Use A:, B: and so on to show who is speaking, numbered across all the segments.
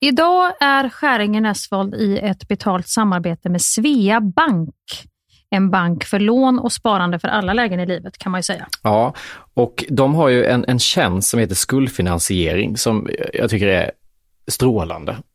A: Idag är Skäringen Esvold i ett betalt samarbete med Svea Bank. En bank för lån och sparande för alla lägen i livet kan man ju säga.
B: Ja, och de har ju en, en tjänst som heter skuldfinansiering som jag tycker är strålande,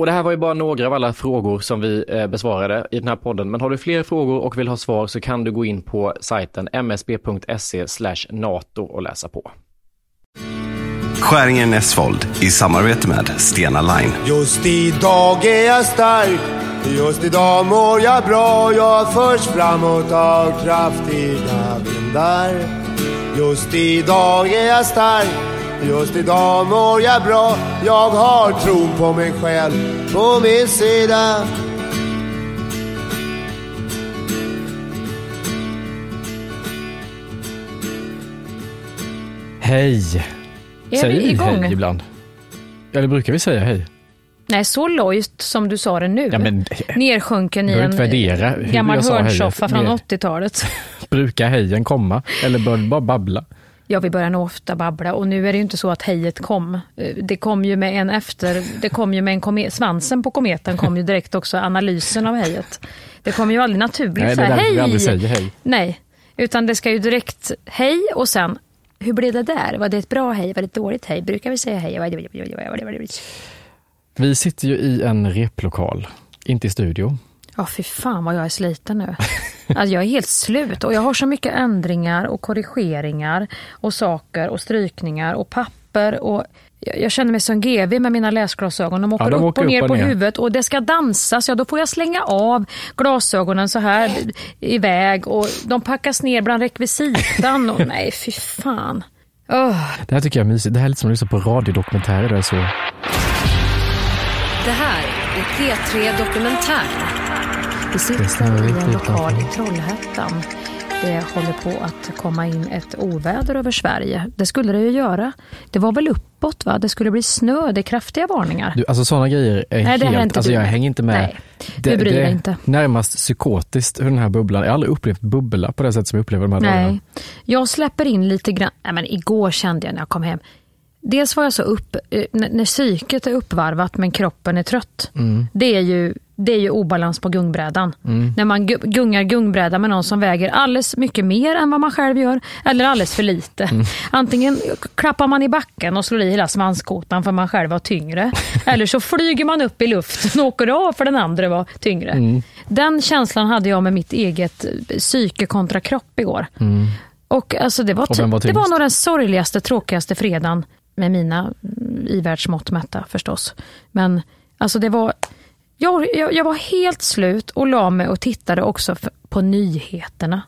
B: Och det här var ju bara några av alla frågor som vi eh, besvarade i den här podden. Men har du fler frågor och vill ha svar så kan du gå in på sajten msb.se nato och läsa på.
C: Skäringen Esvold i samarbete med Stena Line.
D: Just idag är jag stark, just idag mår jag bra. Jag förs framåt av kraftiga vindar. Just idag är jag stark Just idag mår jag bra, jag har tron på mig själv på min sida.
B: Hej!
A: Är
B: Säger
A: vi igång?
B: hej ibland? Eller brukar vi säga hej?
A: Nej, så lojt som du sa det nu.
B: Ja, men,
A: Nersjunken i en
B: värdera hur
A: gammal hörnsoffa från
B: Mer-
A: 80-talet.
B: brukar hejen komma? Eller bör det bara babbla?
A: Ja, vi börjar nog ofta babbla och nu är det ju inte så att hejet kom. Eh, Det kom ju med en efter, det kom ju med en komet, svansen på kometen kom ju direkt också analysen av hejet. Det kommer ju aldrig naturligt
B: Nej,
A: så
B: är
A: här,
B: därför vi
A: hej!
B: aldrig säger hej.
A: Nej, utan det ska ju direkt hej och sen hur blev det där? Var det ett bra hej? Var det ett dåligt hej? Brukar vi säga hej?
B: Vi sitter ju i en replokal, inte i studio.
A: Ja, fy fan vad jag är sliten nu. Alltså, jag är helt slut och jag har så mycket ändringar och korrigeringar och saker och strykningar och papper och jag känner mig som GV med mina läsglasögon. De åker,
B: Ja, de
A: upp
B: åker
A: och ner
B: upp och
A: på
B: ner.
A: huvudet och det ska dansas. Ja, då får jag slänga av glasögonen så här iväg och de packas ner bland rekvisitan. Och, nej, fy fan. Öh.
B: Det här tycker jag är mysigt. Det här är lite som att lyssna på radiodokumentärer. Så...
E: Det här är P3 Dokumentär.
A: Vi sitter
B: stämmer
A: i en
B: riktigt
A: lokal i Trollhättan. Det håller på att komma in ett oväder över Sverige. Det skulle det ju göra. Det var väl uppåt va? Det skulle bli snö. Det är kraftiga varningar.
B: Du, alltså sådana grejer är
A: Nej,
B: helt...
A: inte
B: Alltså
A: du
B: jag hänger inte med.
A: Nej, du bryr
B: det
A: dig
B: är
A: inte.
B: närmast psykotiskt hur den här bubblan... Jag har aldrig upplevt bubbla på det sätt som jag upplever de här dagarna.
A: Nej, jag släpper in lite grann. Nej, men igår kände jag när jag kom hem. Dels var jag så upp, eh, när när psyket är uppvarvat men kroppen är trött.
B: Mm.
A: Det, är ju, det är ju obalans på gungbrädan.
B: Mm.
A: När man gu- gungar gungbräda med någon som väger alldeles mycket mer än vad man själv gör. Eller alldeles för lite.
B: Mm.
A: Antingen klappar man i backen och slår i hela svanskotan för man själv var tyngre. eller så flyger man upp i luften och åker av för den andra var tyngre.
B: Mm.
A: Den känslan hade jag med mitt eget psyke kontra kropp igår. Och alltså det var,
B: Och var
A: det var nog den sorgligaste, tråkigaste fredagen med mina mm, ivärldsmått mätta förstås. Men alltså det var, jag, jag, jag var helt slut och la mig och tittade också på nyheterna.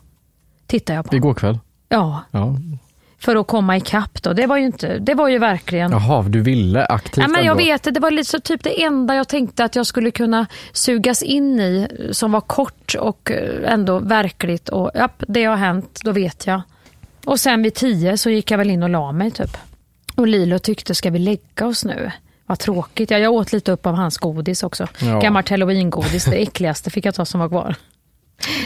A: Tittade jag på.
B: Igår kväll?
A: Ja,
B: Ja.
A: för att komma ikapp då. Det var ju, inte, det var ju verkligen...
B: Jaha, du ville aktivt
A: Ja, men jag
B: ändå.
A: vet det, det var lite så typ det enda jag tänkte att jag skulle kunna sugas in i som var kort och eh, ändå verkligt och japp, det har hänt, då vet jag. Och sen vid tio så gick jag väl in och la mig typ. Och Lilo tyckte, ska vi lägga oss nu? Vad tråkigt. Ja, jag åt lite upp av hans godis också.
B: Ja.
A: Gammalt halloween-godis, det äckligaste fick jag ta som var kvar.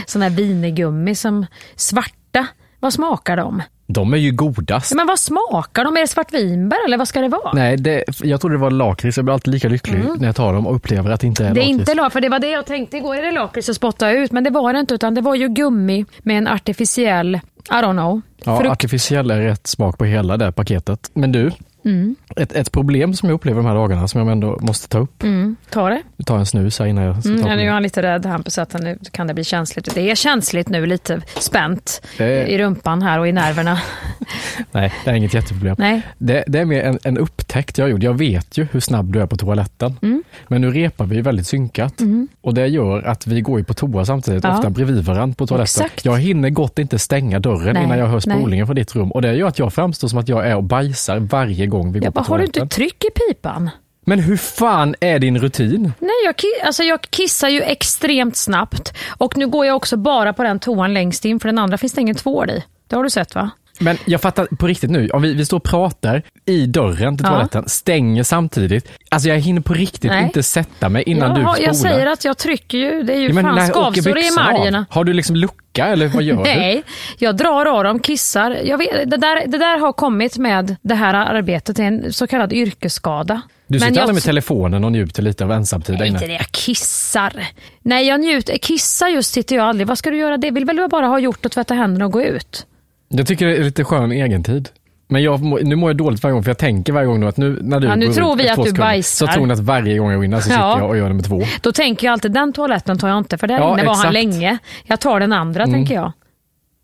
A: Sån här vinegummi som svarta. Vad smakar de?
B: De är ju godast.
A: Men vad smakar de? Är det svartvinbär eller vad ska det vara?
B: Nej, det, jag trodde det var lakrits. Jag blir alltid lika lycklig när jag tar dem och upplever att det inte är
A: Mm. Det är
B: lakrits.
A: inte lakrits, för det var det jag tänkte igår. Är det lakrits att spotta ut? Men det var det inte, utan det var ju gummi med en artificiell, I don't know,
B: Ja,
A: frukt.
B: artificiell är rätt smak på hela det paketet. Men du,
A: Mm.
B: ett, ett problem som jag upplever de här dagarna som jag ändå måste ta upp.
A: Mm, ta det.
B: Tar en snus här innan jag ska
A: Mm,
B: ta
A: nu är han lite rädd Hampus att nu kan det bli känsligt. Det är känsligt nu, lite spänt
B: Det-
A: i rumpan här och i nerverna.
B: Nej, det är inget jätteproblem.
A: Nej.
B: Det, det är mer en, en upptäckt jag gjorde. Jag vet ju hur snabb du är på toaletten.
A: Mm.
B: Men nu repar vi väldigt synkat. Och det gör att vi går ju på toa samtidigt,
A: Ja.
B: ofta bredvid varandra på toaletten.
A: Exakt.
B: Jag hinner gott inte stänga dörren
A: Nej,
B: innan jag hör
A: nej.
B: spolningen från ditt rum. Och det gör att jag framstår som att jag är och bajsar varje gång vi
A: Jag
B: går på
A: bara, har du
B: toaletten.
A: inte tryck i pipan?
B: Men hur fan är din rutin?
A: Nej, jag, alltså jag kissar ju extremt snabbt. Och nu går jag också bara på den toan längst in, för den andra finns det ingen tvål i. Det har du sett va?
B: Men jag fattar på riktigt nu, om vi, vi står och pratar i dörren till
A: Ja.
B: toaletten, stänger samtidigt. Alltså jag hinner på riktigt
A: Nej.
B: inte sätta mig innan
A: jag,
B: du spolar.
A: jag säger att jag trycker ju, det är ju
B: Ja,
A: fan skavsår i emaljerna.
B: Har du liksom lucka eller vad gör du?
A: Nej, jag drar av dem, kissar. Vet, det, där, det där har kommit med det här arbetet, en så kallad yrkesskada.
B: Du sitter aldrig med telefonen och njuter lite av ensamtid
A: Nej, inte det, jag kissar. Nej, jag njuter. Kissa just sitter jag aldrig. Vad ska du göra det? Vill väl bara ha gjort och tvätta händerna och gå ut?
B: Jag tycker det är lite skön egentid. Men jag, nu mår jag dåligt varje gång för jag tänker varje gång att nu när du
A: Ja, nu
B: går
A: tror vi att du bajsar.
B: Så tror hon att varje gång jag går in så
A: Ja.
B: sitter jag och gör nummer två.
A: Då tänker jag alltid, den toaletten tar jag inte, för där
B: Ja,
A: inne var han
B: exakt.
A: länge. Jag tar den andra, tänker jag.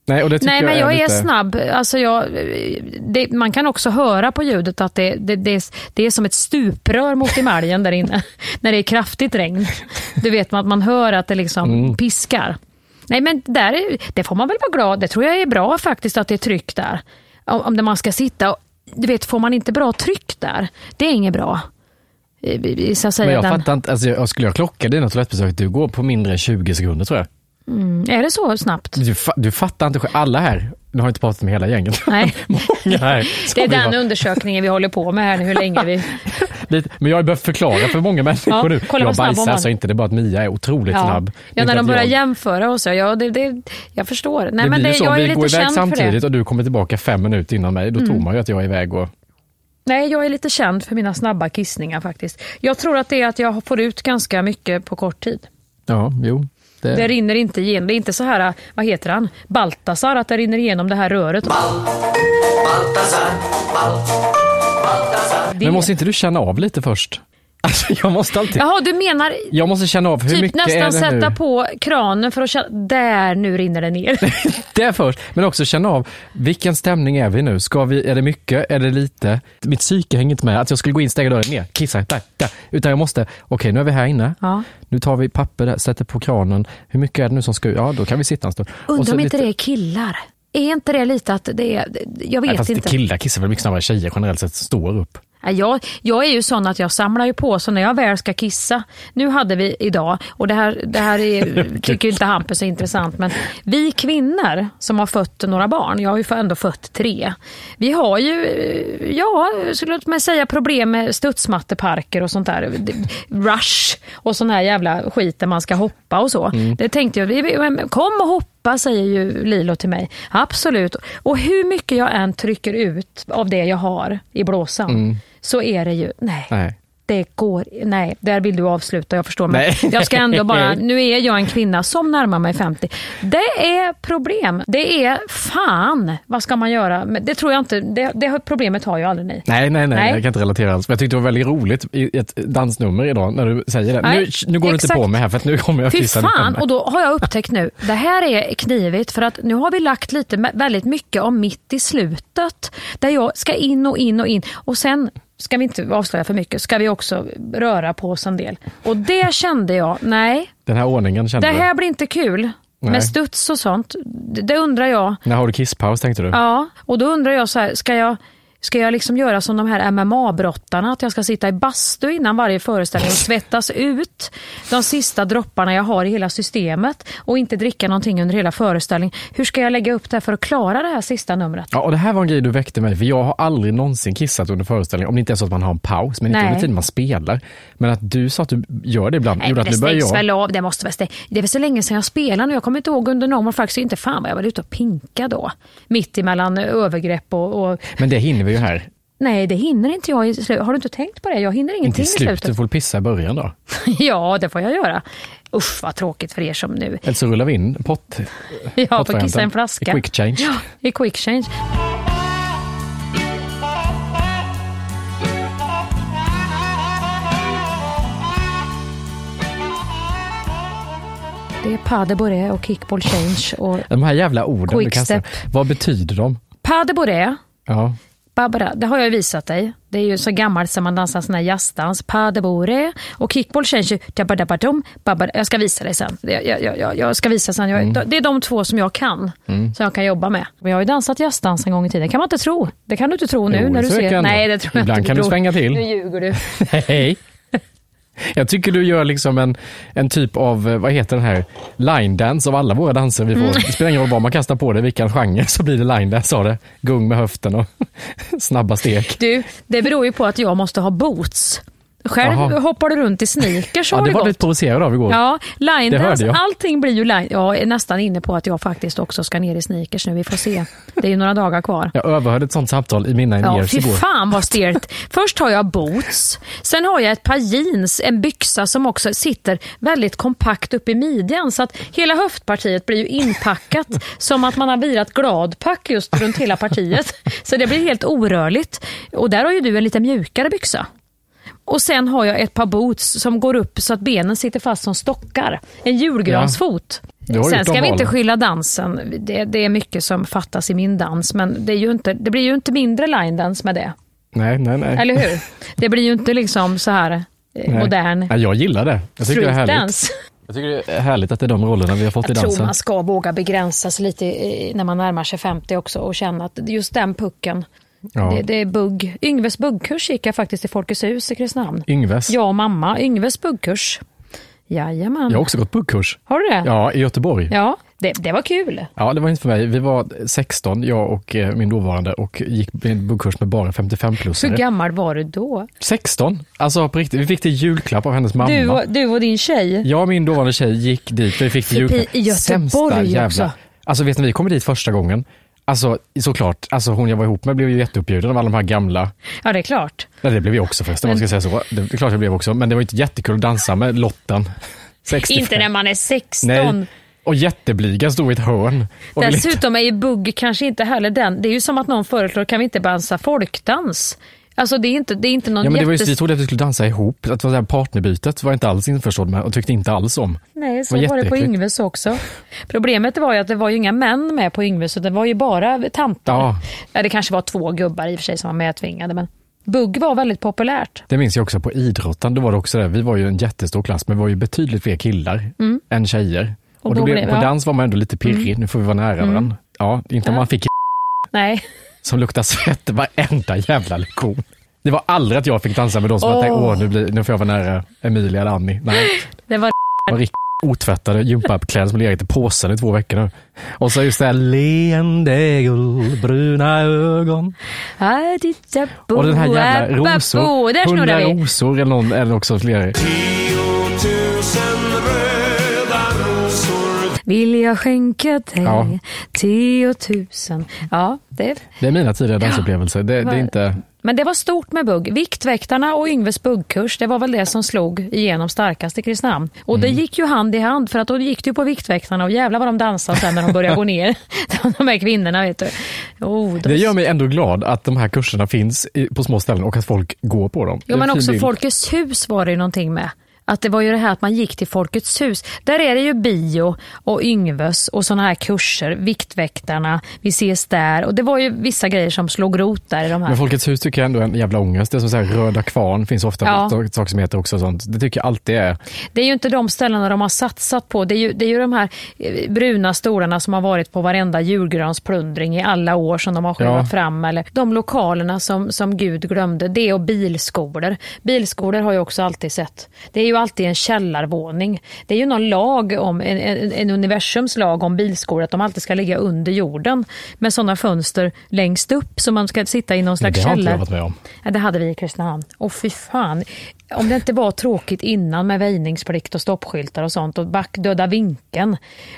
B: Nej, och det
A: Nej, men jag är,
B: lite...
A: snabb. Alltså jag, det, man kan också höra på ljudet att det, det, det, är, det är som ett stuprör mot emaljen där inne. när det är kraftigt regn. Du vet att man hör att det liksom
B: Mm.
A: piskar. Nej, men där är, det får man väl vara glad. Det tror jag är bra faktiskt att det är tryck där. Om, man ska sitta du vet, får man inte bra tryck där, det är inget bra. Eh, Så att säga,
B: Men jag
A: den,
B: fattar inte, alltså, skulle jag klocka dina toalettbesök, du går på mindre än 20 sekunder tror jag.
A: Mm, är det så snabbt?
B: Du, fa- du fattar inte själv, alla här, nu har jag inte pratat med hela gänget.
A: Nej.
B: Här.
A: Det är den
B: vara-
A: undersökningen vi håller på med här nu, hur länge vi...
B: lite, Men jag har behövt förklara för många människor
A: Ja,
B: nu. jag bajsar
A: var.
B: alltså inte, det är bara att Mia är otroligt
A: Ja,
B: snabb.
A: ja när de börjar
B: jag-
A: jämföra och så. Ja, det, det, jag förstår. Nej,
B: Det
A: men det,
B: så,
A: jag är
B: vi
A: lite
B: går iväg samtidigt och du kommer tillbaka fem minuter innan mig, då
A: Mm.
B: tror man ju att jag är iväg och...
A: Nej, jag är lite känd för mina snabba kissningar faktiskt. Jag tror att det är att jag får ut ganska mycket på kort tid.
B: Ja, jo. Det,
A: Det rinner inte igenom. Det är inte så här, vad heter han, Baltasar, att det rinner igenom det här röret. Det-
B: Men måste inte du känna av lite först? Alltså jag måste alltid...
A: Jaha, du menar
B: Jag måste känna av hur
A: typ
B: mycket är
A: nästan
B: det
A: sätta
B: nu?
A: på kranen för att känna, där nu rinner det ner.
B: Det först, men också känna av vilken stämning är vi nu? Ska vi, är det mycket? Är det lite? Mitt psyke hänger inte med att jag skulle gå in, stänga dörren ner, kissa, där, där. Utan jag måste, okej nu är vi här inne.
A: Ja.
B: Nu tar vi papper där, sätter på kranen. Hur mycket är det nu som ska? Ja, då kan vi sitta en stund.
A: Undrar om inte
B: lite-
A: det är killar. Är inte det lite att det är, jag vet
B: Nej, fast
A: inte.
B: killar kissar väl mycket snabbare, tjejer generellt sett står upp.
A: Ja, Jag, jag är ju sån att jag samlar ju på så när jag väl ska kissa. Nu hade vi idag, och det här, det här är, tycker inte Hampus är intressant, men vi kvinnor som har fött några barn, jag har ju ändå fött tre. Vi har ju, eh, ja, skulle jag säga problem med studsmatteparker och sånt där. Rush och sån här jävla skit där man ska hoppa och så. Det tänkte jag, kom och hoppa säger ju Lilo till mig. Absolut. Och hur mycket jag än trycker ut av det jag har i blåsan så är det ju, nej.
B: Nej.
A: Det går, nej, där vill du avsluta, jag förstår. Men jag ska ändå bara, nu är jag en kvinna som närmar mig 50. Det är problem. Det är fan, vad ska man göra? Men det tror jag inte, det, det problemet har ju aldrig ni.
B: Nej, nej, nej,
A: Nej.
B: jag kan inte relatera alls. Men jag tyckte det var väldigt roligt i ett dansnummer idag när du säger det.
A: Nej,
B: nu, nu går du inte på mig här för att nu kommer jag
A: Fy fan,
B: med.
A: och då har jag upptäckt nu, det här är knivigt för att nu har vi lagt lite, väldigt mycket om mitt i slutet. Där jag ska in och in och in och sen ska vi inte avslöja för mycket, ska vi också röra på oss en del. Och det kände jag, nej,
B: Den här ordningen kände
A: det
B: du?
A: här blir inte kul.
B: Nej.
A: Med studs och sånt. Det, det undrar jag.
B: När har du kisspaus tänkte du?
A: Ja, och då undrar jag så här, ska jag, ska jag liksom göra som de här MMA-brottarna, att jag ska sitta i bastu innan varje föreställning och svettas ut de sista dropparna jag har i hela systemet och inte dricka någonting under hela föreställningen. Hur ska jag lägga upp det för att klara det här sista numret?
B: Ja, och det här var en grej du väckte mig, för jag har aldrig någonsin kissat under föreställningen, om det inte är så att man har en paus, men inte
A: Nej.
B: under tiden man spelar. Men att du sa att du gör det ibland,
A: Nej,
B: gjorde att nu börjar jag...
A: väl av. Det måste väl stäng... Det är väl så länge sedan jag spelade nu. Jag kommer inte ihåg under någon faktiskt inte fan vad jag var ute och pinka då. Mitt emellan övergrepp och, och...
B: Men det hinner vi ju här.
A: Nej, det hinner inte jag i slutet. Har du inte tänkt på det? Jag hinner
B: Inte
A: ingenting
B: i
A: i
B: slutet,
A: slutet.
B: du får pissa i början då.
A: ja, det får jag göra. Usch vad tråkigt för er som nu
B: Eller så rullar vi in pott,
A: ja, får kissa en flaska.
B: i quick change.
A: Ja, i quick change. Det är pas de och kickball change. Och
B: De här jävla orden du kastar, vad betyder de?
A: pas de bourrée,
B: Ja.
A: Barbara, det har jag ju visat dig. Det är ju så gammalt som man dansar sån här jazzdans. Pas de bourrée och change. dabba-dabba-dum, babba- Jag ska visa dig sen. Jag, jag, jag, jag ska visa sen. Jag, Det är de två som jag kan, som jag kan jobba med. Men jag har ju dansat jazzdans en gång i tiden. kan man inte tro. Det kan du inte tro nu
B: Jo,
A: när du ser. Nej, det tror jag
B: Ibland
A: inte
B: kan du svänga till.
A: Nu ljuger du.
B: Hej! Jag tycker du gör liksom en, en typ av, eh, vad heter den här, line dance av alla våra danser vi får.
A: Mm.
B: Det spelar ingen roll vad man kastar på det, vilken genre, så blir det line dance av det. Gung med höften och snabba steg.
A: Du, det beror ju på att jag måste ha boots. Själv hoppar du runt i sneakers
B: Ja, det
A: det
B: var lite provocerad av igår.
A: Ja, line
B: Det hörde
A: dance,
B: jag.
A: allting blir ju line. Jag är nästan inne på att jag faktiskt också ska ner i sneakers nu. Vi får se. Det är ju några dagar kvar.
B: Jag överhörde ett sånt samtal i mina
A: Ja,
B: ears
A: fy
B: igår.
A: fan vad stelt. Först har jag boots, sen har jag ett par jeans, en byxa som också sitter väldigt kompakt upp i midjan så att hela höftpartiet blir ju inpackat som att man har virat gladpack just runt hela partiet. Så det blir helt orörligt. Och där har ju du en lite mjukare byxa. Och sen har jag ett par boots som går upp så att benen sitter fast som stockar. En julgransfot.
B: Har
A: Sen ska vi inte skylla dansen. Det, det är mycket som fattas i min dans, men det, är ju inte, det blir ju inte mindre line dance med det.
B: Nej, nej, nej.
A: Eller hur? Det blir ju inte liksom så här eh,
B: nej.
A: modern
B: Nej, jag gillar det. Jag tycker det är härligt.
A: dance.
B: Jag tycker det är härligt att det är de rollerna vi har fått i
A: Jag tror
B: dansen.
A: man ska våga begränsa sig lite när man närmar sig 50 också och känna att just den pucken,
B: Ja.
A: det, det är bugg. Yngves buggkurs gick jag faktiskt i Folkets hus i Kristinehamn.
B: Yngves.
A: Jag och mamma, Yngves buggkurs. Jajamän.
B: Jag har också gått buggkurs.
A: Har du det?
B: Ja, i Göteborg.
A: Ja, det, det var kul.
B: Ja, det var inte för mig. Vi var 16, jag och eh, min dåvarande, och gick en buggkurs med bara 55-plussare.
A: Hur gammal var du då?
B: 16? Alltså på riktigt, vi fick det julklapp av hennes mamma.
A: Du, och- du och din tjej?
B: Jag och min dåvarande tjej gick dit, vi fick det julklapp.
A: i Göteborg
B: Sämsta jävla...
A: också.
B: Alltså vet ni, vi kom dit första gången. Alltså såklart, alltså hon jag var ihop med blev ju jätteuppbjuden av alla de här gamla.
A: Ja, det är klart.
B: Ja, det blev vi också förresten, om man ska säga så. Det är klart jag blev också, men det var inte jättekul att dansa med Lotten. 65.
A: Inte när man är 16.
B: Nej, och jätteblyga stod i ett hörn.
A: Dessutom är ju bugg kanske inte heller den. Det är ju som att någon föreslår, kan vi inte dansa folkdans? Alltså det är inte, det är inte någon
B: Ja, men det var just,
A: jättes...
B: vi trodde att vi skulle dansa ihop. Att det var det här partnerbytet var jag inte alls införstådd med och tyckte inte alls om.
A: Nej, så
B: Det
A: var,
B: var
A: det på. Yngves också. Problemet var ju att det var ju inga män med på Yngves, så det var ju bara tanter.
B: Ja.
A: Ja, det kanske var två gubbar i och för sig som var medtvingade, men bugg var väldigt populärt.
B: Det minns jag också på idrotten. Då var det också det. Vi var ju en jättestor klass, men vi var ju betydligt fler killar än tjejer. Och,
A: Och
B: då
A: då
B: blev, på
A: ja.
B: dans var man ändå lite pirrig. Nu får vi vara nära varandra. Ja, inte om man fick
A: Nej,
B: som luktar svett varenda jävla lektion. Det var aldrig att jag fick dansa med de som jag tänkte,
A: Åh.
B: nu, blir, nu får jag vara nära Emilia eller Annie. Nej,
A: det var
B: det var riktigt otvättade gympakläder som legat i påsen i två veckor nu. Och så just det här leende guldbruna ögon. Och den här jävla rosor. Hundra rosor eller, någon, eller också fler.
A: Vill jag skänka dig
B: Ja.
A: tiotusen. Ja, det,
B: Det är mina tidiga dansupplevelser. Det, det är inte...
A: men det var stort med bugg. Viktväktarna och Yngves buggkurs, det var väl det som slog igenom starkast i Kristinehamn. Och det gick ju hand i hand, för att då gick du på Viktväktarna och jävlar vad de dansade sen när de började gå ner. De här kvinnorna, vet du. Oh, de...
B: Det gör mig ändå glad att de här kurserna finns på små ställen och att folk går på dem.
A: Jo, men också. Folkets hus var det ju någonting med. Att det var ju det här att man gick till Folkets hus. Där är det ju bio och Yngves och sådana här kurser, Viktväktarna, vi ses där. Och det var ju vissa grejer som slog rot där i de här.
B: Men Folkets hus tycker jag ändå är en jävla ångest. Det är som så här, Röda Kvarn finns ofta
A: Ja.
B: saker som heter också sånt. Det tycker jag alltid är.
A: Det är ju inte de ställena de har satsat på. Det är ju, det är ju de här eh, bruna stolarna som har varit på varenda julgransplundring i alla år som de har skjuvat
B: Ja.
A: fram. Eller de lokalerna som, som Gud glömde. Det och bilskolor. Bilskolor har jag också alltid sett. Det är ju alltid en källarvåning. Det är ju någon lag om, en, en, universums lag om bilskolor, att de alltid ska ligga under jorden med sådana fönster längst upp så man ska sitta i någon slags
B: det har inte
A: källare.
B: jag varit med om.
A: Ja, det hade vi i Kristinehamn. Och fy fan. Om det inte var tråkigt innan med väjningsplikt och stoppskyltar och sånt och back döda vinkeln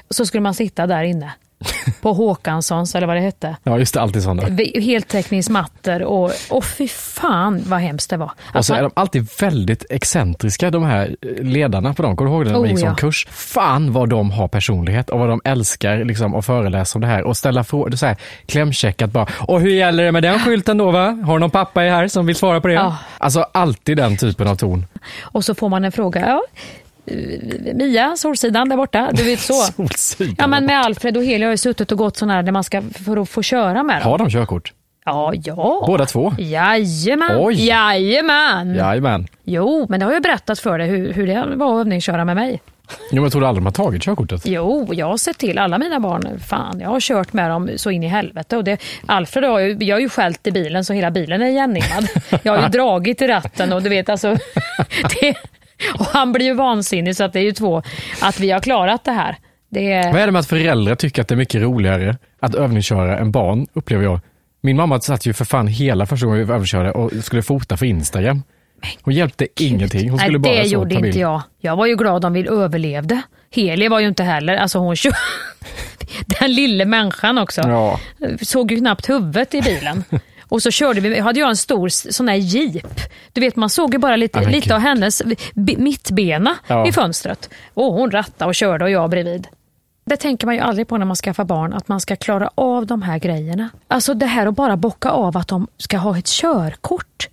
A: så skulle man sitta där inne. På Håkanssons eller vad det hette.
B: Ja, just det. Alltid sådana.
A: Heltäckningsmattor och, och fy fan vad hemskt det var.
B: Och
A: Att
B: så är
A: man,
B: de alltid väldigt excentriska, de här ledarna på dem. Kommer du ihåg det när de
A: Oh,
B: gick som
A: ja.
B: kurs? Fan vad de har personlighet och vad de älskar liksom, att föreläsa om det här och ställa frågor. Är så här, klämkäckat bara. Och hur gäller det med den skylten då va? Har någon pappa här som vill svara på det?
A: Ja.
B: Alltså alltid den typen av ton.
A: och så får man en fråga. Ja, Mia, Solsidan där borta, du vet så.
B: Solsidan.
A: Ja men med Alfred och Heli har ju suttit och gått sån här där man ska för att få köra med dem.
B: Har de körkort?
A: Ja, ja.
B: Båda två?
A: Jajamän.
B: Oj.
A: Jajamän.
B: Jajamän.
A: Jo, men det har jag berättat för dig hur, hur det var att övningsköra med mig.
B: Jo, men jag trodde aldrig de har tagit körkortet.
A: Jo, jag har sett till alla mina barn. Fan, jag har kört med dem så in i helvete. Och det, Alfred har ju, jag har ju skällt i bilen så hela bilen är igenimmad. Jag har ju dragit i ratten och du vet alltså. Det, Och han blir ju vansinnig så att det är ju två, att vi har klarat det här. Det är...
B: Vad är det med att föräldrar tycker att det är mycket roligare att övningsköra än barn, upplever jag. Min mamma satt ju för fan hela första gången vi övningskörde och skulle fota för Instagram. Hon hjälpte ingenting. Hon skulle
A: Nej,
B: bara
A: det gjorde inte jag. Jag var ju glad om vi överlevde. Heli var ju inte heller, alltså hon kör... Den lille människan också.
B: Ja.
A: Såg ju knappt huvudet i bilen. Och så körde vi, hade jag en stor sån här jeep. Du vet man såg ju bara lite,
B: men
A: lite av hennes mittbena
B: Ja.
A: i fönstret. Och hon rattade och körde och jag bredvid. Det tänker man ju aldrig på när man skaffar barn, att man ska klara av de här grejerna. Alltså det här att bara bocka av att de ska ha ett körkort.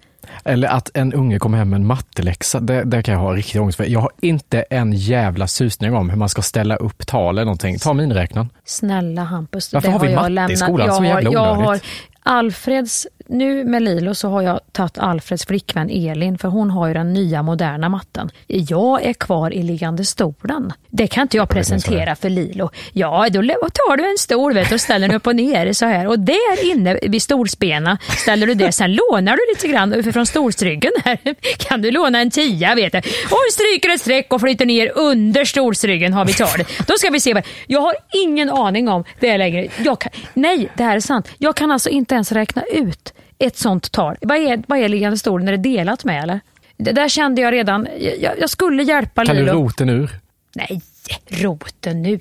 B: Eller att en unge kommer hem med en matteläxa. Det, det kan jag ha riktigt ångest för. Jag har inte en jävla susning om hur man ska ställa upp tal eller någonting. Ta miniräknaren.
A: Snälla Hampus,
B: Varför
A: det
B: har vi
A: jag
B: matte i
A: lämnat.
B: skolan?
A: Jag
B: Så jävla
A: har, jag har
B: onödigt.
A: Alfreds, nu med Lilo så har jag tagit Alfreds flickvän Elin för hon har ju den nya moderna matten. Jag är kvar i liggande stolen. Det kan inte jag presentera för Lilo. Ja, då tar du en stol vet, och ställer den upp och ner så här. Och där inne vid stolsbena ställer du det. Sen lånar du lite grann från stolsryggen här. Kan du låna en tia vet du. Och stryker ett streck och flyter ner under stolsryggen har vi talet. Då ska vi se. vad- Jag har ingen aning om det längre. Kan, nej, det här är sant. Jag kan alltså inte ens räkna ut ett sånt tal. Vad är, vad är liggande stol när det är delat med eller? Det där kände jag redan. Jag, jag skulle hjälpa
B: Kan du
A: Lilo.
B: roten ur?
A: Nej, roten nu.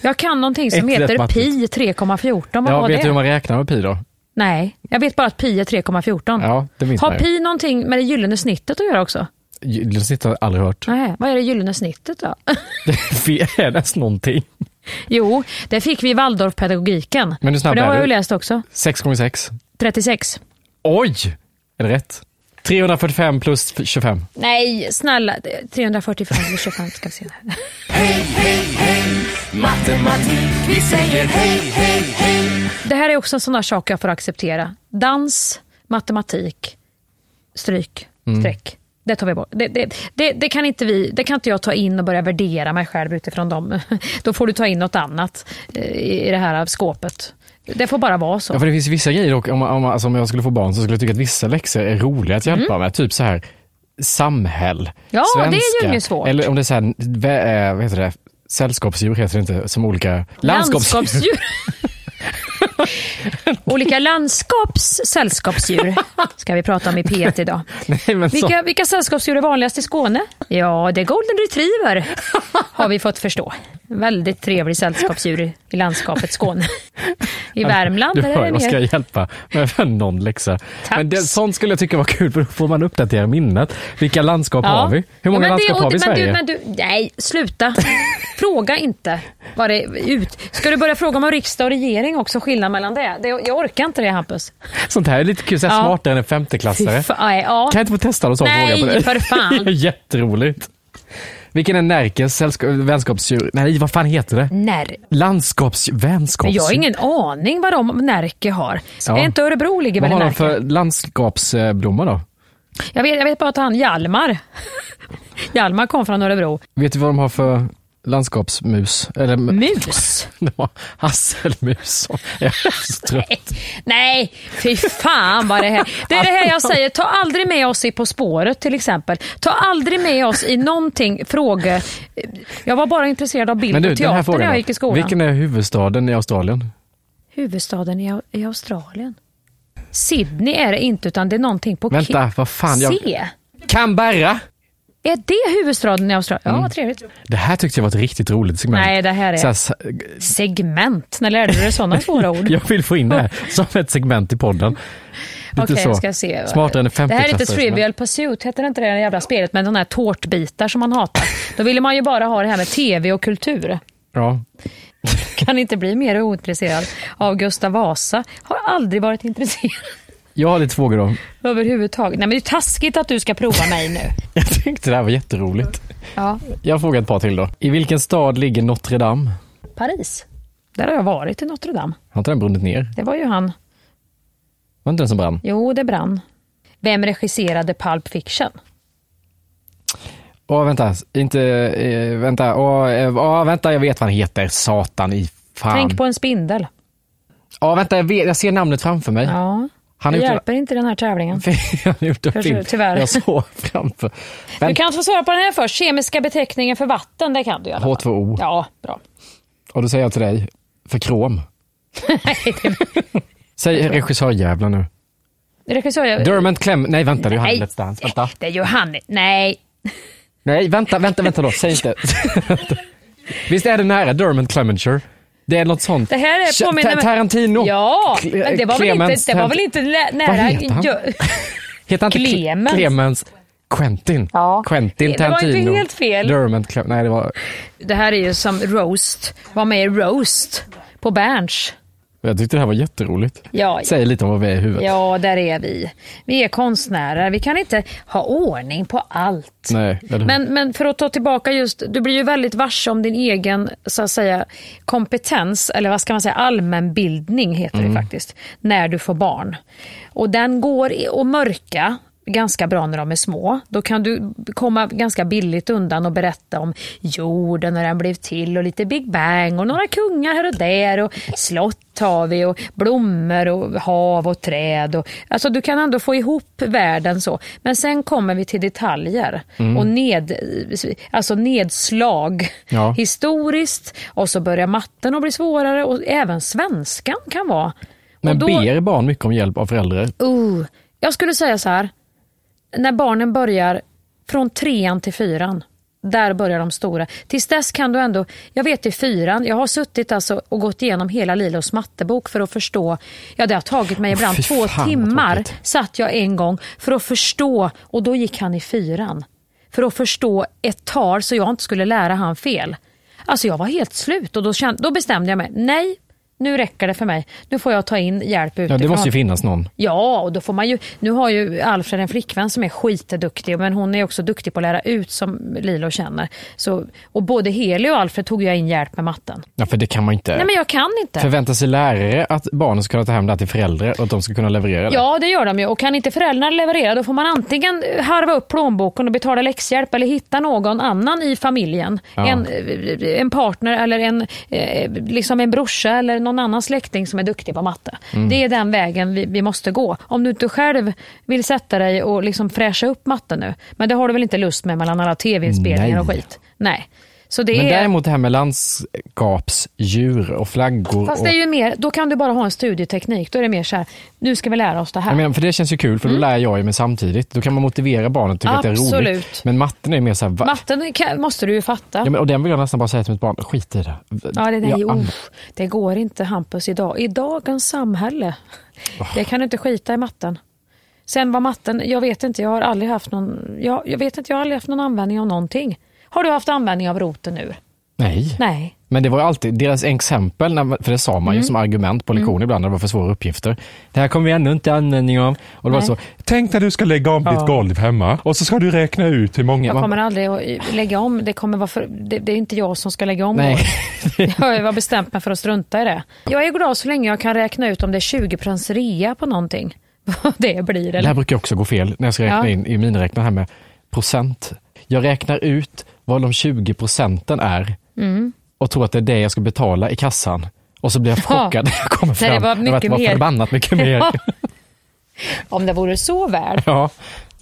A: Jag kan någonting som heter pi 3,14. Vad
B: Ja, vet
A: det?
B: du hur man räknar med pi då?
A: Nej, jag vet bara att pi är 3,14.
B: Ja, det minns
A: Har pi någonting med det gyllene snittet att göra också?
B: Gyllene snitt har jag aldrig hört.
A: Nej, vad är det gyllene snittet då?
B: Det är ens någonting.
A: jo, det fick vi i Waldorfpedagogiken.
B: Men hur snabb
A: För det har jag
B: du?
A: ju läst också.
B: 6 gånger 6.
A: 36.
B: Oj! Är det rätt? 345 plus 25.
A: Nej, snälla. det är 345 eller 25 ska vi se. här. Det här är också en sån där sak jag får acceptera. Dans, matematik, stryk,
B: Mm.
A: streck. Det tar vi bort. Det, det, det, det, kan inte vi, det kan inte jag ta in och börja värdera mig själv utifrån dem. Då får du ta in något annat eh, i det här skåpet. Det får bara vara så.
B: Ja, för det finns vissa grejer dock, om, om, alltså, om jag skulle få barn så skulle jag tycka att vissa läxor är roliga att hjälpa med. Typ så här samhäll,
A: Mm. Ja, det är ju
B: svenska.
A: inget svårt.
B: Eller om det är så här, vä- eh, vad heter det, sällskapsdjur heter det inte, som olika landskapsdjur.
A: Landskapsdjur. Olika landskaps sällskapsdjur ska vi prata om i P1 idag.
B: Nej,
A: Vilka, vilka sällskapsdjur är vanligast i Skåne? Ja, det är golden retriever, har vi fått förstå. Väldigt trevlig sällskapsdjur i- landskapet Skåne. I Värmland
B: du
A: är
B: hör,
A: det
B: vad ska jag hjälpa med för någon läxa?
A: Taps.
B: Men det, sånt skulle jag tycka var kul för då får man uppdatera minnet. Vilka landskap har vi? Hur många
A: Ja, det-
B: landskap
A: och
B: har vi i
A: det-
B: Sverige?
A: Du, men du, nej, sluta. Fråga inte vad det är ut. Ska du börja fråga om riksdag och regering också, skillnad mellan det? det jag orkar inte det Hampus.
B: Sånt här är lite kul, så
A: Ja.
B: smartare än en femteklassare.
A: Fy fa- nej, ja.
B: Kan jag inte få testa någon sån
A: Nej,
B: fråga på dig?
A: för fan.
B: det är jätteroligt. Vilken är Närkes sällskap, vänskapsdjur? Nej, vad fan heter det?
A: När?
B: Landskaps... Vänskapsdjur?
A: jag har ingen aning vad de Närke har.
B: Ja.
A: Är inte Örebro ligger
B: Vad
A: väl i
B: har de
A: Närke?
B: för landskapsblommor då?
A: Jag vet, jag vet bara att han Hjalmar. Hjalmar kom från Örebro.
B: Vet du vad de har för landskapsmus? Eller
A: Mus?
B: hasselmus. Jag är så trött.
A: Nej, fy fan vad det här... Det är det här jag säger, ta aldrig med oss i På spåret till exempel. Ta aldrig med oss i någonting, fråga... Jag var bara intresserad av bild
B: Men du,
A: och teater när
B: frågan
A: jag
B: då.
A: gick i skolan.
B: Vilken är huvudstaden i Australien?
A: Huvudstaden i, i Australien? Sydney är det inte, utan det är någonting på.
B: Vänta, vad fan? Jag...
A: C.
B: Canberra!
A: Är det huvudstaden i Australien? Ja,
B: Mm.
A: trevligt.
B: Det här tyckte jag var ett riktigt roligt segment.
A: Nej, det här är-
B: här,
A: Segment, när lärde du dig sådana svåra ord?
B: jag vill få in det här som ett segment i podden.
A: Okej,
B: så.
A: jag ska se.
B: Smartare än en
A: Det här är lite. Trivial Pursuit, heter det inte det där jävla spelet med de här tårtbitar som man hatar? Då ville man ju bara ha det här med tv och kultur.
B: Ja.
A: Kan inte bli mer ointresserad av Gustav Vasa. Har aldrig varit intresserad
B: Jag har lite frågor då.
A: överhuvudtaget. Nej men det är taskigt att du ska prova mig nu.
B: Jag tyckte det här var jätteroligt.
A: Ja,
B: Jag har frågat ett par till då. I vilken stad ligger Notre Dame?
A: Paris. Där har jag varit i Notre Dame.
B: Har inte den brunnit ner?
A: Det var ju han.
B: Var inte den som brann?
A: Jo, det brann. Vem regisserade Pulp Fiction?
B: Åh, vänta. Inte... Eh, vänta. Åh, eh, åh, vänta, jag vet vad han heter. Satan i fan.
A: Tänk på en spindel.
B: Ja, vänta, jag, vet, jag ser namnet framför mig.
A: Ja.
B: Han
A: Det hjälper inte den här tävlingen.
B: Han har gjort en film.
A: tyvärr.
B: Jag såg framför.
A: Du
B: Men,
A: kan få svara på den här först. Kemiska beteckningen för vatten, det kan du i alla fall.
B: H2O.
A: Ja, bra.
B: Och då säger jag till dig, för krom. Säg regissörjävlar nu.
A: Regissör...
B: Dermot Clem... Nej, vänta, det är
A: Nej.
B: Johannes Let's Dance. Vänta.
A: Det är Johannes. Nej.
B: Nej, vänta, vänta, vänta då. Säg inte. Visst är det nära Dermot Clementure? Det är något sånt.
A: Det här är påminner
B: Ta- Tarantino.
A: Ja, men det var väl
B: Clemens
A: inte, det var väl inte nä- nära...
B: Vad heter han? Heter han inte Cle-
A: Clemens?
B: Clemens Quentin?
A: Ja.
B: Quentin
A: Det var inte
B: Tarantino.
A: helt fel.
B: Dermot Clem... Nej, det var...
A: Det här är ju som roast. Var med i roast på Berns.
B: Jag tyckte det här var jätteroligt.
A: Ja,
B: Säg lite om vad vi är i huvudet.
A: ja, där är vi. Vi är konstnärer. Vi kan inte ha ordning på allt.
B: Nej?
A: Men, men för att ta tillbaka just, du blir ju väldigt varse om din egen så att säga, kompetens, eller vad ska man säga, allmänbildning heter
B: Mm.
A: det faktiskt, när du får barn. Och den går att mörka ganska bra när de är små. Då kan du komma ganska billigt undan och berätta om jorden när den blev till och lite Big Bang och några kungar här och där och slott har vi och blommor och hav och träd. Och, alltså du kan ändå få ihop världen så. Men sen kommer vi till detaljer och ned, alltså nedslag
B: Ja.
A: historiskt och så börjar matten att bli svårare och även svenskan kan vara.
B: Men
A: och då,
B: ber barn mycket om hjälp av föräldrar?
A: Uh, jag skulle säga så här. När barnen börjar från trean till fyran. Där börjar de stora. Tills dess kan du ändå, jag vet i fyran, jag har suttit alltså och gått igenom hela Lilos mattebok för att förstå. Ja det har tagit mig ibland
B: fy
A: två
B: fan,
A: timmar satt jag en gång för att förstå och då gick han i fyran. För att förstå ett tal så jag inte skulle lära han fel. Alltså jag var helt slut och då, kände, då bestämde jag mig, nej nu räcker det för mig. Nu får jag ta in hjälp utifrån.
B: Ja, det måste ju finnas någon.
A: Ja, och då får man ju, nu har ju Alfred en flickvän som är skitduktig, men hon är också duktig på att lära ut som Lilo känner. Så, och både Heli och Alfred tog jag in hjälp med matten.
B: Ja, för det kan man inte.
A: Nej men jag kan inte.
B: Förväntar sig lärare att barnen ska kunna ta hem det här till föräldrar och att de ska kunna leverera det?
A: Ja, det gör de ju. Och kan inte föräldrarna leverera, då får man antingen harva upp plånboken och betala läxhjälp eller hitta någon annan i familjen.
B: Ja.
A: En, en partner eller en, eh, liksom en brorsa eller någon annan släkting som är duktig på matte.
B: Mm.
A: Det är den vägen vi, vi måste gå. Om du inte själv vill sätta dig och liksom fräscha upp matten nu. Men det har du väl inte lust med mellan alla tv-inspelningar och skit? Nej. Så det
B: Men
A: är...
B: däremot det här med landskapsdjur och flaggor.
A: Fast
B: och...
A: det är ju mer, då kan du bara ha en studieteknik. Då är det mer så här, nu ska vi lära oss det här.
B: Menar, för det känns ju kul, för då lär jag mig samtidigt. Då kan man motivera barnen och tycka att det är roligt.
A: Mm. Absolut.
B: Men matten är mer så här, va?
A: Matten kan, måste du ju fatta.
B: Ja, men, och den vill jag nästan bara säga till mitt barn, skit i det.
A: Ja, det, där,
B: Jag an-
A: det går inte Hampus idag. I dagens samhälle. Det kan du inte skita i matten. Sen var matten, jag vet inte, jag har aldrig haft någon, jag, jag vet inte, jag har aldrig haft någon användning av någonting. Har du haft användning av roten ur?
B: Nej.
A: Nej.
B: Men det var alltid deras exempel, för det sa man
A: Mm.
B: ju som argument på lektion ibland när det var för svåra uppgifter. Det här kommer vi ännu inte användning av. Och det var så, tänk när du ska lägga om ditt golv hemma och så ska du räkna ut hur många...
A: Jag kommer aldrig att lägga om. Det, kommer vara för, det, det är inte jag som ska lägga om
B: Nej.
A: det. Jag har bestämt mig för att strunta i det. Jag är glad så länge jag kan räkna ut om det är 20 rea på någonting. Vad det blir.
B: Det
A: Eller?
B: här brukar också gå fel när jag ska räkna
A: Ja.
B: in i miniräknare här med procent. Jag räknar ut vad de 20 procenten är
A: Mm.
B: och tror att det är det jag ska betala i kassan. Och så blir jag
A: Ja.
B: chockad när jag kommer
A: Nej, det
B: fram.
A: var mycket
B: det var
A: mer.
B: förbannat mycket mer.
A: Ja.
B: Ja.
A: Om det vore så väl.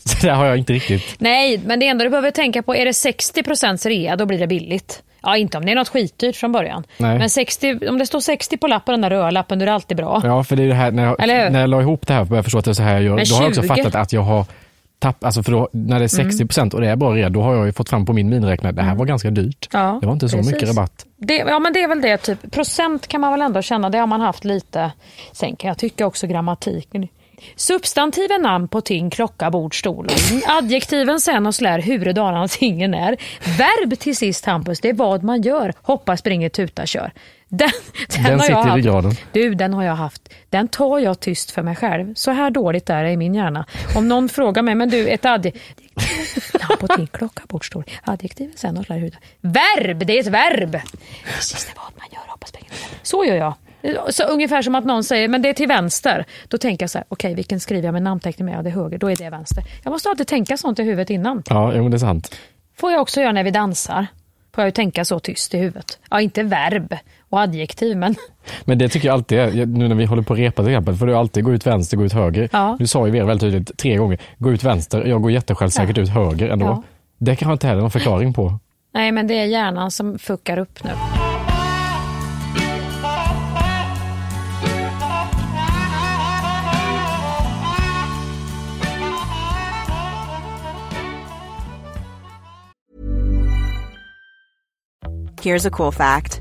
B: Så det har jag inte riktigt.
A: Nej, men det enda du behöver tänka på, är det 60% rea, då blir det billigt. Ja, inte om det är något skitdyrt från början.
B: Nej.
A: Men 60, om det står 60 på lappen, den där röda lappen, då är det alltid bra.
B: Ja, för det är det här, när jag, när jag la ihop det här började förstå att det är så här jag gör, då har jag också
A: 20?
B: fattat att jag har tappat, alltså för då, när det är
A: Mm.
B: 60 procent och det är bra rea, då har jag ju fått fram på min miniräknare, det här var ganska dyrt.
A: Ja,
B: det var inte så
A: precis.
B: mycket rabatt.
A: Det, ja, men det är väl det. Typ. Procent kan man väl ändå känna, det har man haft lite. Sen kan jag tycka också grammatiken. Substantiven namn på ting, klocka, bord, stol. Adjektiven sen och slär huvuddalarna tingen är. Verb till sist Hampus, det är vad man gör. Hoppa, springer, tuta, kör. Den, den,
B: Den sitter
A: jag
B: i ryggraden.
A: Du, den har jag haft. Den tar jag tyst för mig själv. Så här dåligt är det i min hjärna. Om någon frågar mig, men du, ett adjektiv. På ting, klocka, bord, stol. Adjektiven sen och slär huvudet. Verb, det är ett verb. Det vad man gör, hoppas pengarna. Så gör jag. Så ungefär som att någon säger, men det är till vänster. Då tänker jag så här, okej vilken skriver jag med namnteckning med? Ja, det är höger, då är det vänster. Jag måste alltid tänka sånt i huvudet innan.
B: Ja, men det är sant.
A: Får jag också göra när vi dansar. Får jag ju tänka så tyst i huvudet. Ja, inte verb och adjektiv, men...
B: Men det tycker jag alltid är, nu när vi håller på att repa till exempel, får du alltid gå ut vänster, gå ut höger.
A: Ja.
B: Du sa ju Vera väldigt tydligt tre gånger, gå ut vänster, jag går jättesjälvsäkert
A: Ja.
B: ut höger ändå.
A: Ja.
B: Det kan jag inte heller någon förklaring på.
A: Nej, men det är hjärnan som fuckar upp nu.
F: Here's a cool fact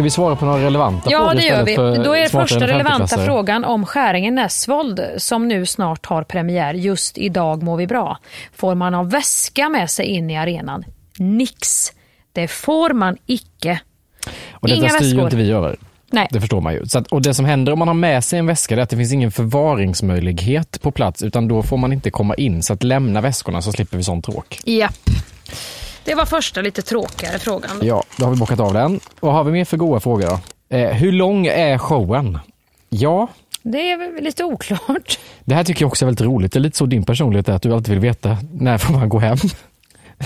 B: Ska vi svara på några relevanta
A: Ja,
B: frågor
A: det gör vi. Då är första relevanta
B: 50-klassare?
A: frågan om Skäringen Näsvold som nu snart har premiär. Just idag mår vi bra. Får man ha väska med sig in i arenan? Nix. Det får man icke.
B: Och detta
A: Inga
B: styr ju
A: väskor.
B: inte vi över.
A: Nej.
B: Det förstår man ju. Så att, och det som händer om man har med sig en väska är att det finns ingen förvaringsmöjlighet på plats utan då får man inte komma in. Så att lämna väskorna så slipper vi sån tråk.
A: Japp. Det var första lite tråkigare frågan.
B: Ja, då har vi bockat av den. Vad har vi mer för goda frågor då? Eh, hur lång är showen? Ja,
A: Det är väl lite oklart.
B: det här tycker jag också är väldigt roligt. Det är lite så din personlighet är att du alltid vill veta när får man gå hem.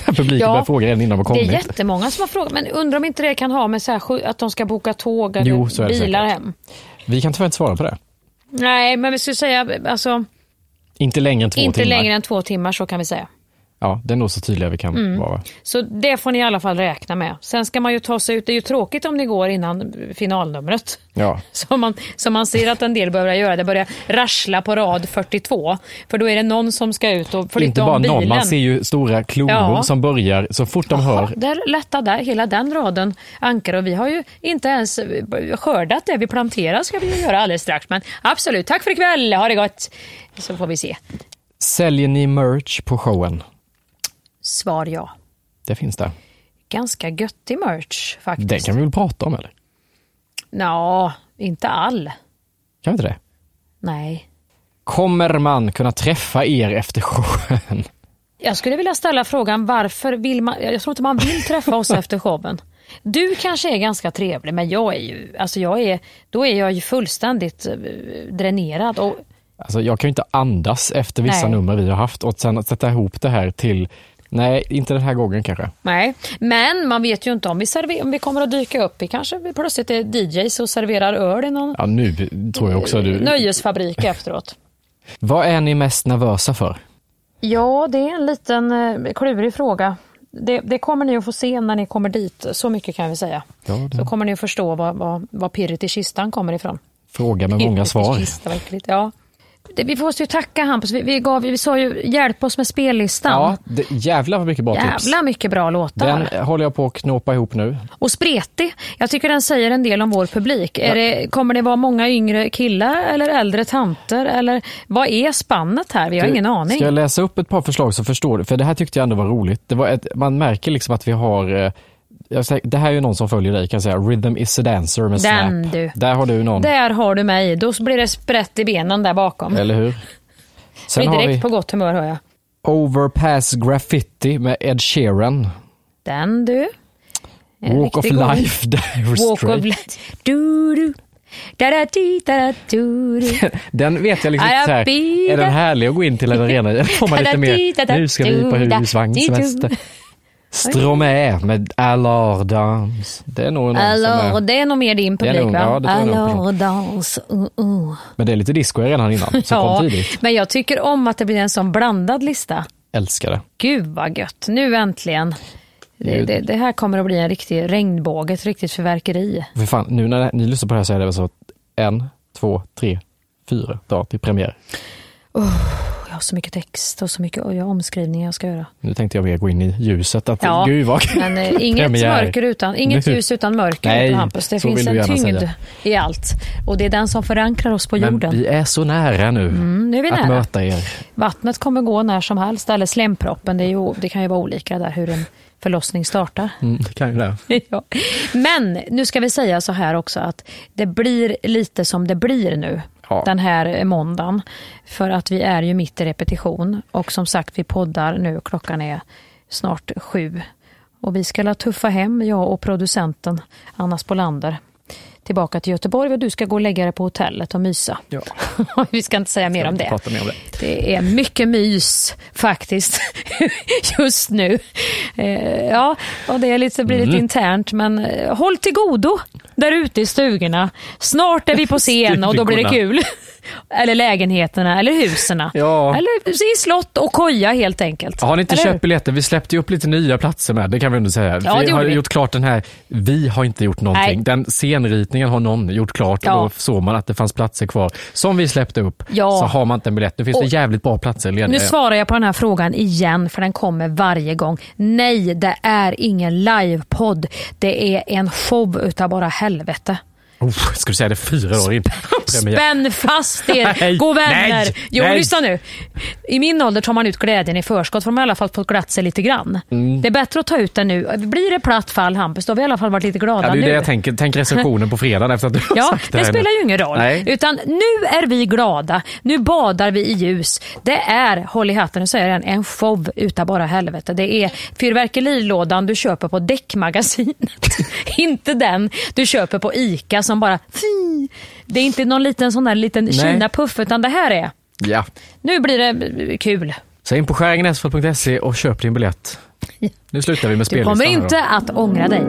B: Publiken
A: Ja,
B: börjar fråga redan innan de har
A: Det är
B: kommit.
A: jättemånga som har frågat, men undrar om inte det kan ha med så här, att de ska boka tåg eller
B: Jo,
A: bilar
B: säkert.
A: hem?
B: Vi kan tyvärr inte svara på det.
A: Nej, men vi skulle säga alltså,
B: Inte längre än två
A: inte
B: timmar.
A: längre än två timmar så kan vi säga.
B: Ja, det är nog så tydliga vi kan
A: Mm.
B: vara.
A: Så det får ni i alla fall räkna med. Sen ska man ju ta sig ut. Det är ju tråkigt om det går innan finalnumret.
B: Ja.
A: Som man, som man ser att en del börjar göra. Det börjar rassla på rad 42. För då är det någon som ska ut och flytta
B: Inte bara
A: om bilen.
B: någon, man ser ju stora klungor
A: Ja.
B: som börjar så fort de hör.
A: Där, lätta där, hela den raden ankar och vi har ju inte ens eh, skördat det vi planterar ska vi ju göra alldeles strax. Men absolut, tack för ikväll, ha det gott. Så får vi se.
B: Säljer ni merch på showen?
A: Svar ja.
B: Det finns där.
A: Ganska göttig merch faktiskt.
B: Det kan vi väl prata om eller?
A: Nå, inte all.
B: Kan vi inte det?
A: Nej.
B: Kommer man kunna träffa er efter showen?
A: Jag skulle vilja ställa frågan varför vill man, jag tror inte man vill träffa oss efter showen. Du kanske är ganska trevlig men jag är ju, alltså jag är, då är jag ju fullständigt eh, dränerad. Och,
B: Alltså, jag kan ju inte andas efter vissa
A: Nej.
B: nummer vi har haft och sen sätta ihop det här till, nej, inte den här gången kanske.
A: nej, men man vet ju inte om vi, server, om vi kommer att dyka upp i kanske vi plötsligt är DJs och serverar öl i någon
B: Ja, nu tror jag också du.
A: nöjesfabrik efteråt.
B: Vad är ni mest nervösa för?
A: Ja, det är en liten eh, klurig fråga. Det, det kommer ni att få se när ni kommer dit, så mycket kan vi säga.
B: Ja, det-
A: Så kommer ni att förstå var, var, var pirret i kistan kommer ifrån.
B: Fråga med många svar.
A: Äckligt. ja. Vi måste ju tacka Hampus, vi, vi, gav, vi sa ju hjälp oss med spellistan.
B: Ja, det, jävlar vad mycket bra tips.
A: Jävla mycket bra låtar.
B: Den håller jag på att knåpa ihop nu.
A: Och spretig. Jag tycker den säger en del om vår publik. Är det, kommer det vara många yngre killar eller äldre tanter? Eller vad är spannet här? Vi har
B: Du,
A: ingen aning.
B: Ska jag läsa upp ett par förslag så förstår du? För det här tyckte jag ändå var roligt. Det var ett, man märker liksom att vi har eh, säger, det här är ju någon som följer dig kan jag säga. Rhythm is a dancer med
A: Den,
B: Snap.
A: du.
B: Där har du någon,
A: Där har du mig. Då blir det sprätt i benen där bakom.
B: eller hur? Sen
A: Blir
B: har
A: direkt
B: vi
A: på gott humör hör jag.
B: Overpass Graffiti med Ed Sheeran.
A: Den du. En
B: Walk of. Life, Dire
A: Walk of life. Du, du. Da, da, di, da, du, du.
B: Den vet jag liksom inte här, är den härlig att gå in till en arena? Får man lite mer, nu ska vi på husvagnssemester. Stromae med Alors Dance. Det är nog någon
A: Alors,
B: är,
A: det är nog mer din publik
B: nog-
A: va?
B: ja,
A: Alors, dans, uh, uh.
B: men det är lite disco redan innan, så kom tidigt.
A: men jag tycker om att det blir en sån blandad lista.
B: Älskar det.
A: Gud vad gött, nu äntligen. Det, det, det här kommer att bli en riktig regnbåge, ett riktigt fyrverkeri.
B: För fan, nu när ni lyssnar på det här så är det väl så en, två, tre, fyra dagar till premiär.
A: Jag har så mycket text och så mycket och jag omskrivningar jag ska göra.
B: Nu tänkte jag mer gå in i ljuset. Att,
A: Ja,
B: gud vad
A: men eh, inget, mörker utan, inget ljus utan mörker
B: Nej,
A: utan Hampus. Det finns en tyngd
B: säga.
A: i allt. Och det är den som förankrar oss på
B: Men
A: jorden.
B: vi är så nära nu
A: Mm, nu är vi
B: att
A: nära.
B: möta er.
A: Vattnet kommer gå när som helst, eller slemproppen. Det, är ju, det kan ju vara olika där hur en förlossning startar.
B: Mm, det kan ju det.
A: Ja. Men nu ska vi säga så här också att det blir lite som det blir nu.
B: Ja.
A: Den här måndagen. För att vi är ju mitt i repetition. Och som sagt, vi poddar nu. Klockan är snart sju. Och vi ska la tuffa hem, jag och producenten Anna Spolander. Tillbaka till Göteborg och du ska gå och lägga dig på hotellet och mysa.
B: Ja.
A: vi ska inte säga mer om det.
B: Prata mer om det.
A: Det är mycket mys faktiskt just nu. Eh, ja, och det är lite, blir lite
B: Mm.
A: internt men eh, håll till godo där ute i stugorna. Snart är vi på scen och då blir det kul. Eller lägenheterna eller husen.
B: Ja.
A: Eller i slott och koja helt enkelt.
B: Har ni inte
A: Eller
B: köpt biljetter? Vi släppte ju upp lite nya platser med, det kan vi ändå säga.
A: Ja, det
B: vi har
A: vi.
B: gjort klart den här, vi har inte gjort någonting.
A: Nej.
B: Den scenritningen har någon gjort klart
A: Ja.
B: och då såg man att det fanns platser kvar. Som vi släppte upp,
A: Ja.
B: så har man inte en biljett. Nu finns det
A: Och-
B: jävligt bra platser lediga.
A: Nu svarar jag på den här frågan igen för den kommer varje gång. Nej, det är ingen livepodd. Det är en show utav bara helvete.
B: Oh, ska du säga det fyra år in?
A: Spänn fast er,
B: Nej,
A: gå vänner.
B: nej,
A: jo,
B: nej.
A: lyssna nu. I min ålder tar man ut glädjen i förskott för de har i alla fall fått glatt sig lite grann.
B: Mm.
A: Det är bättre att ta ut den nu. Blir det platt fall Hampus, då har vi i alla fall varit lite glada
B: Ja, det är
A: nu.
B: det jag tänker. Tänk recensionen på fredag efter att du har
A: Ja,
B: sagt det
A: det spelar
B: nu.
A: ju ingen roll. Utan nu är vi glada. Nu badar vi i ljus. Det är, håll i hatten och säger den, en show utav bara helvete. Det är fyrverkerilådan du köper på däckmagasinet. inte den du köper på ICA som bara fy. Det är inte någon liten sån där liten. Kina-puff utan det här är,
B: Ja.
A: nu blir det kul.
B: Så in på skäringenäsfall.se och köp din biljett. Nu slutar vi med
A: Du
B: spellistan.
A: kommer
B: här då.
A: inte att ångra dig.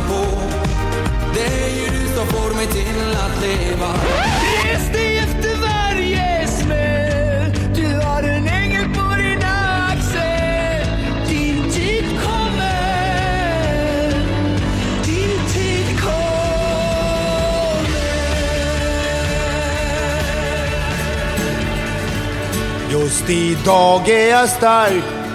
G: På. Det är ju du som får mig till att leva.
H: Res dig efter varje smäll. Du har en ängel på din axel. Din tid kommer. Din tid kommer.
D: Just idag är jag stark.